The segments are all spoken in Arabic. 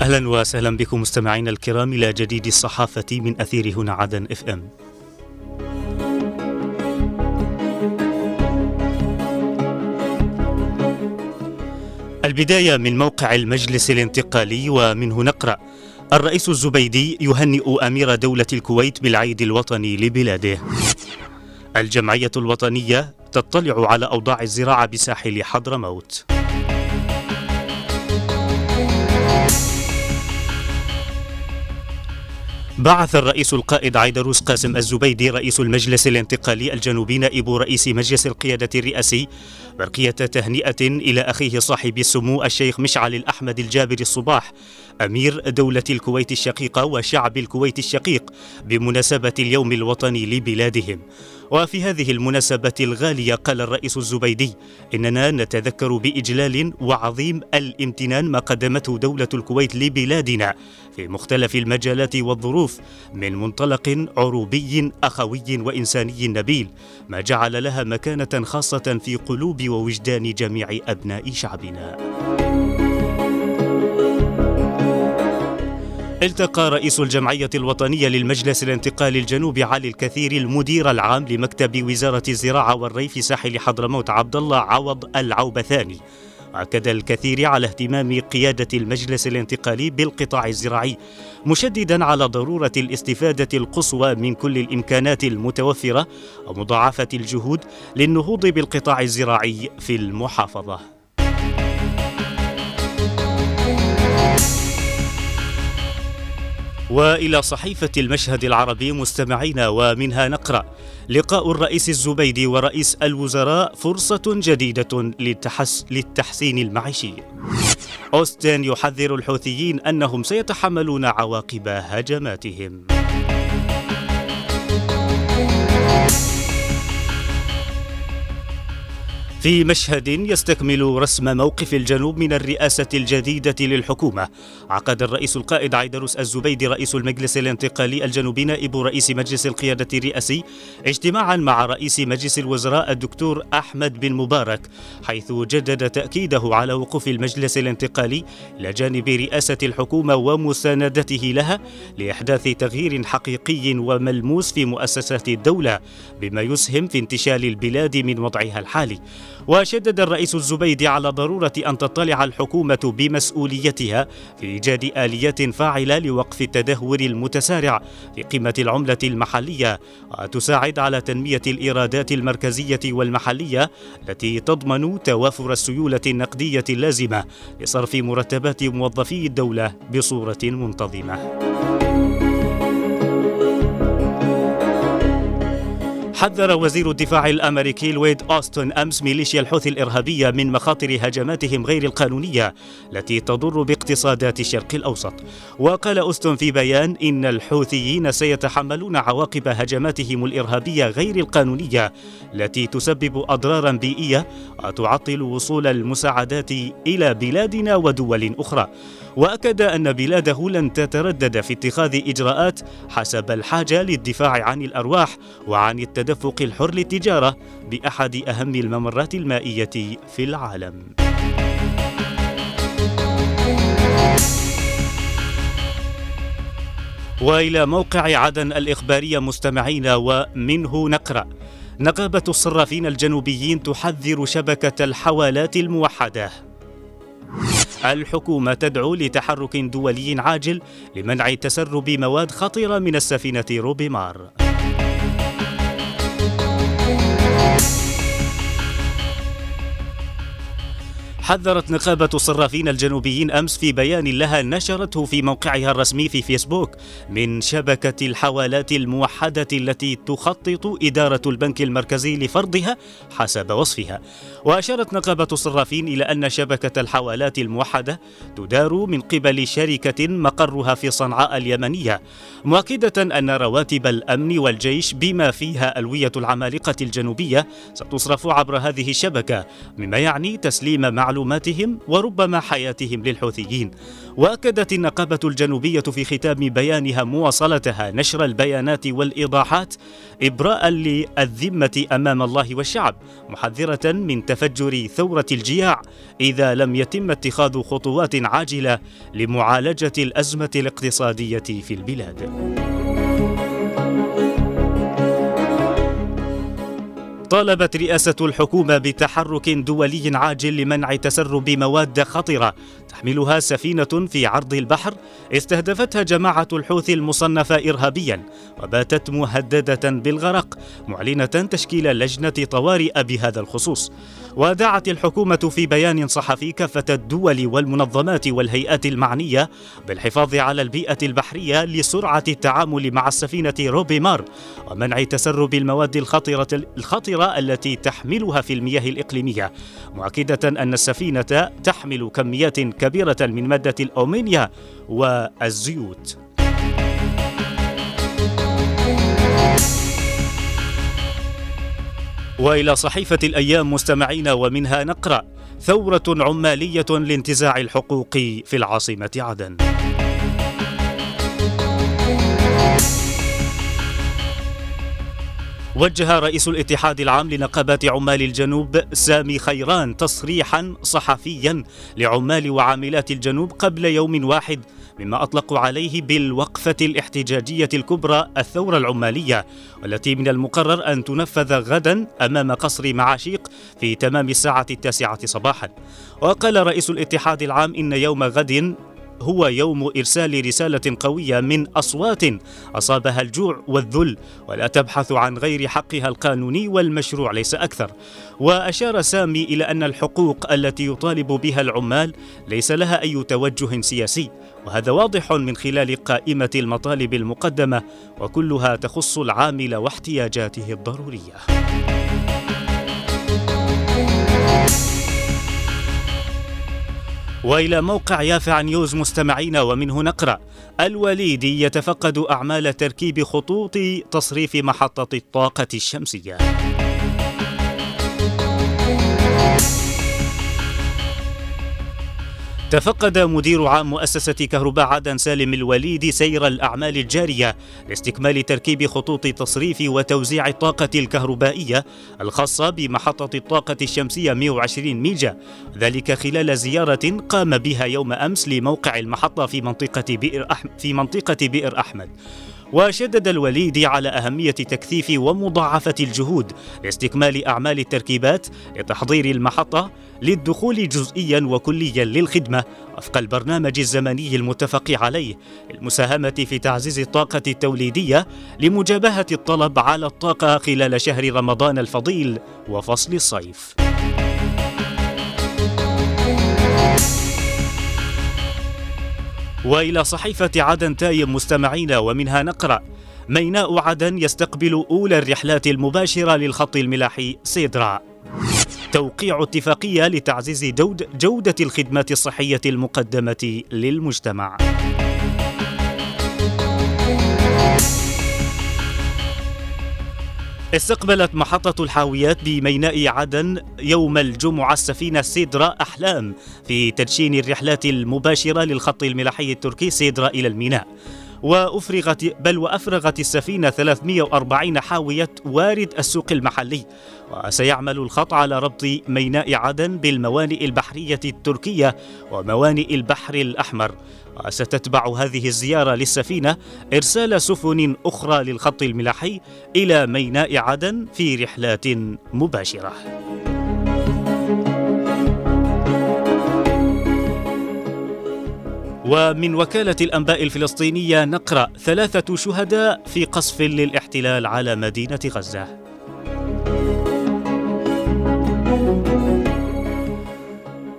أهلا وسهلا بكم مستمعينا الكرام إلى جديد الصحافة من أثير هنا عدن إف إم. البداية من موقع المجلس الانتقالي ومنه نقرأ الرئيس الزبيدي يهنئ أمير دولة الكويت بالعيد الوطني لبلاده. الجمعية الوطنية تطلع على أوضاع الزراعة بساحل حضرموت. بعث الرئيس القائد عيدروس قاسم الزبيدي رئيس المجلس الانتقالي الجنوبي نائب رئيس مجلس القيادة الرئاسي برقية تهنئة إلى أخيه صاحب السمو الشيخ مشعل الأحمد الجابر الصباح أمير دولة الكويت الشقيقة وشعب الكويت الشقيق بمناسبة اليوم الوطني لبلادهم. وفي هذه المناسبة الغالية قال الرئيس الزبيدي إننا نتذكر بإجلال وعظيم الامتنان ما قدمته دولة الكويت لبلادنا في مختلف المجالات والظروف من منطلق عروبي أخوي وإنساني نبيل ما جعل لها مكانة خاصة في قلوب ووجدان جميع أبناء شعبنا. التقى رئيس الجمعية الوطنية للمجلس الانتقالي الجنوبي علي الكثير المدير العام لمكتب وزارة الزراعة والري في ساحل حضرموت عبد الله عوض العوبثاني. أكد الكثير على اهتمام قيادة المجلس الانتقالي بالقطاع الزراعي مشددا على ضرورة الاستفادة القصوى من كل الإمكانات المتوفرة ومضاعفة الجهود للنهوض بالقطاع الزراعي في المحافظة. وإلى صحيفة المشهد العربي مستمعينا ومنها نقرأ لقاء الرئيس الزبيدي ورئيس الوزراء فرصة جديدة للتحس للتحسين المعيشي. أوستن يحذر الحوثيين أنهم سيتحملون عواقب هجماتهم. في مشهد يستكمل رسم موقف الجنوب من الرئاسة الجديدة للحكومة. عقد الرئيس القائد عيدروس الزبيدي رئيس المجلس الانتقالي الجنوبي نائب رئيس مجلس القيادة الرئاسي اجتماعا مع رئيس مجلس الوزراء الدكتور أحمد بن مبارك حيث جدد تأكيده على وقوف المجلس الانتقالي إلى جانب رئاسة الحكومة ومساندته لها لإحداث تغيير حقيقي وملموس في مؤسسات الدولة بما يسهم في انتشال البلاد من وضعها الحالي. وشدد الرئيس الزبيدي على ضرورة أن تطلع الحكومة بمسؤوليتها في إيجاد آليات فاعلة لوقف التدهور المتسارع في قيمة العملة المحلية وتساعد على تنمية الإيرادات المركزية والمحلية التي تضمن توافر السيولة النقدية اللازمة لصرف مرتبات موظفي الدولة بصورة منتظمة. حذر وزير الدفاع الأمريكي لويد أوستن أمس ميليشيا الحوثي الإرهابية من مخاطر هجماتهم غير القانونية التي تضر باقتصادات الشرق الأوسط. وقال أوستن في بيان إن الحوثيين سيتحملون عواقب هجماتهم الإرهابية غير القانونية التي تسبب أضرارا بيئية وتعطل وصول المساعدات إلى بلادنا ودول أخرى. وأكد أن بلاده لن تتردد في اتخاذ إجراءات حسب الحاجة للدفاع عن الأرواح وعن التدفق الحر للتجارة بأحد أهم الممرات المائية في العالم. وإلى موقع عدن الإخبارية مستمعين ومنه نقرأ. نقابة الصرافين الجنوبيين تحذر شبكة الحوالات الموحدة. الحكومة تدعو لتحرك دولي عاجل لمنع تسرب مواد خطيرة من السفينة روبيمار. حذرت نقابة الصرافين الجنوبيين أمس في بيان لها نشرته في موقعها الرسمي في فيسبوك من شبكة الحوالات الموحدة التي تخطط إدارة البنك المركزي لفرضها حسب وصفها. وأشارت نقابة الصرافين إلى أن شبكة الحوالات الموحدة تدار من قبل شركة مقرها في صنعاء اليمنية مؤكدة أن رواتب الأمن والجيش بما فيها ألوية العمالقة الجنوبية ستصرف عبر هذه الشبكة مما يعني تسليم معلومات معلوماتهم وربما حياتهم للحوثيين. وأكدت النقابة الجنوبية في ختام بيانها مواصلتها نشر البيانات والإيضاحات إبراء للذمة أمام الله والشعب محذرة من تفجر ثورة الجياع إذا لم يتم اتخاذ خطوات عاجلة لمعالجة الأزمة الاقتصادية في البلاد. طالبت رئاسة الحكومة بتحرك دولي عاجل لمنع تسرب مواد خطرة تحملها سفينة في عرض البحر استهدفتها جماعة الحوثي المصنفة إرهابيا وباتت مهددة بالغرق معلنة تشكيل لجنة طوارئ بهذا الخصوص. ودعت الحكومة في بيان صحفي كافة الدول والمنظمات والهيئات المعنية بالحفاظ على البيئة البحرية لسرعة التعامل مع السفينة روبي مار ومنع تسرب المواد الخطرة الخطرة التي تحملها في المياه الإقليمية مؤكدة أن السفينة تحمل كميات كبيرة من مادة الأومنيا والزيوت. وإلى صحيفة الأيام مستمعين ومنها نقرأ ثورة عمالية لانتزاع الحقوق في العاصمة عدن. وجه رئيس الاتحاد العام لنقابات عمال الجنوب سامي خيران تصريحا صحفيا لعمال وعاملات الجنوب قبل يوم واحد مما اطلقوا عليه بالوقفة الاحتجاجية الكبرى الثورة العمالية والتي من المقرر أن تنفذ غدا أمام قصر معاشيق في تمام الساعة التاسعة صباحا. وقال رئيس الاتحاد العام إن يوم غد هو يوم إرسال رسالة قوية من أصوات أصابها الجوع والذل ولا تبحث عن غير حقها القانوني والمشروع ليس أكثر. وأشار سامي إلى أن الحقوق التي يطالب بها العمال ليس لها أي توجه سياسي وهذا واضح من خلال قائمة المطالب المقدمة وكلها تخص العامل واحتياجاته الضرورية. وإلى موقع يافع نيوز مستمعين ومنه نقرأ. الوليدي يتفقد أعمال تركيب خطوط تصريف محطة الطاقة الشمسية. تفقد مدير عام مؤسسة كهرباء عدن سالم الوليد سير الأعمال الجارية لاستكمال تركيب خطوط تصريف وتوزيع الطاقة الكهربائية الخاصة بمحطة الطاقة الشمسية 120 ميجا ذلك خلال زيارة قام بها يوم أمس لموقع المحطة في منطقة بئر أحمد في منطقة بئر أحمد. وشدد الوليدي على أهمية تكثيف ومضاعفة الجهود لاستكمال أعمال التركيبات لتحضير المحطة للدخول جزئيا وكليا للخدمة وفق البرنامج الزمني المتفق عليه للمساهمة في تعزيز الطاقة التوليدية لمجابهة الطلب على الطاقة خلال شهر رمضان الفضيل وفصل الصيف. وإلى صحيفة عدن تايم مستمعين ومنها نقرأ ميناء عدن يستقبل أولى الرحلات المباشرة للخط الملاحي سيدرا. توقيع اتفاقية لتعزيز جودة الخدمات الصحية المقدمة للمجتمع. استقبلت محطة الحاويات بميناء عدن يوم الجمعة السفينة سيدرا أحلام في تدشين الرحلات المباشرة للخط الملاحي التركي سيدرا إلى الميناء. وأفرغت بل وأفرغت السفينة 340 حاوية وارد السوق المحلي وسيعمل الخط على ربط ميناء عدن بالموانئ البحرية التركية وموانئ البحر الأحمر وستتبع هذه الزيارة للسفينة إرسال سفن أخرى للخط الملاحي إلى ميناء عدن في رحلات مباشرة. ومن وكالة الأنباء الفلسطينية نقرأ ثلاثة شهداء في قصف للاحتلال على مدينة غزة.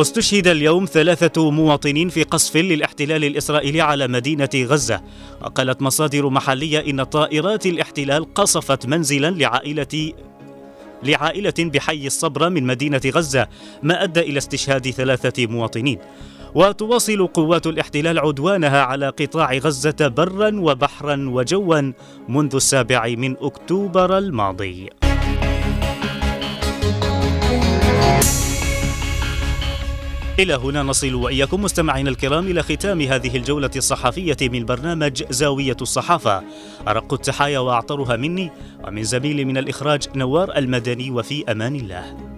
استشهد اليوم ثلاثة مواطنين في قصف للاحتلال الإسرائيلي على مدينة غزة وقالت مصادر محلية إن طائرات الاحتلال قصفت منزلا لعائلة لعائلة بحي الصبرة من مدينة غزة ما أدى إلى استشهاد ثلاثة مواطنين وتواصل قوات الاحتلال عدوانها على قطاع غزة برا وبحرا وجوا منذ السابع من أكتوبر الماضي. إلى هنا نصل وإياكم مستمعينا الكرام إلى ختام هذه الجولة الصحفية من برنامج زاوية الصحافة. أرق التحايا وأعطرها مني ومن زميلي من الإخراج نوار المدني وفي أمان الله.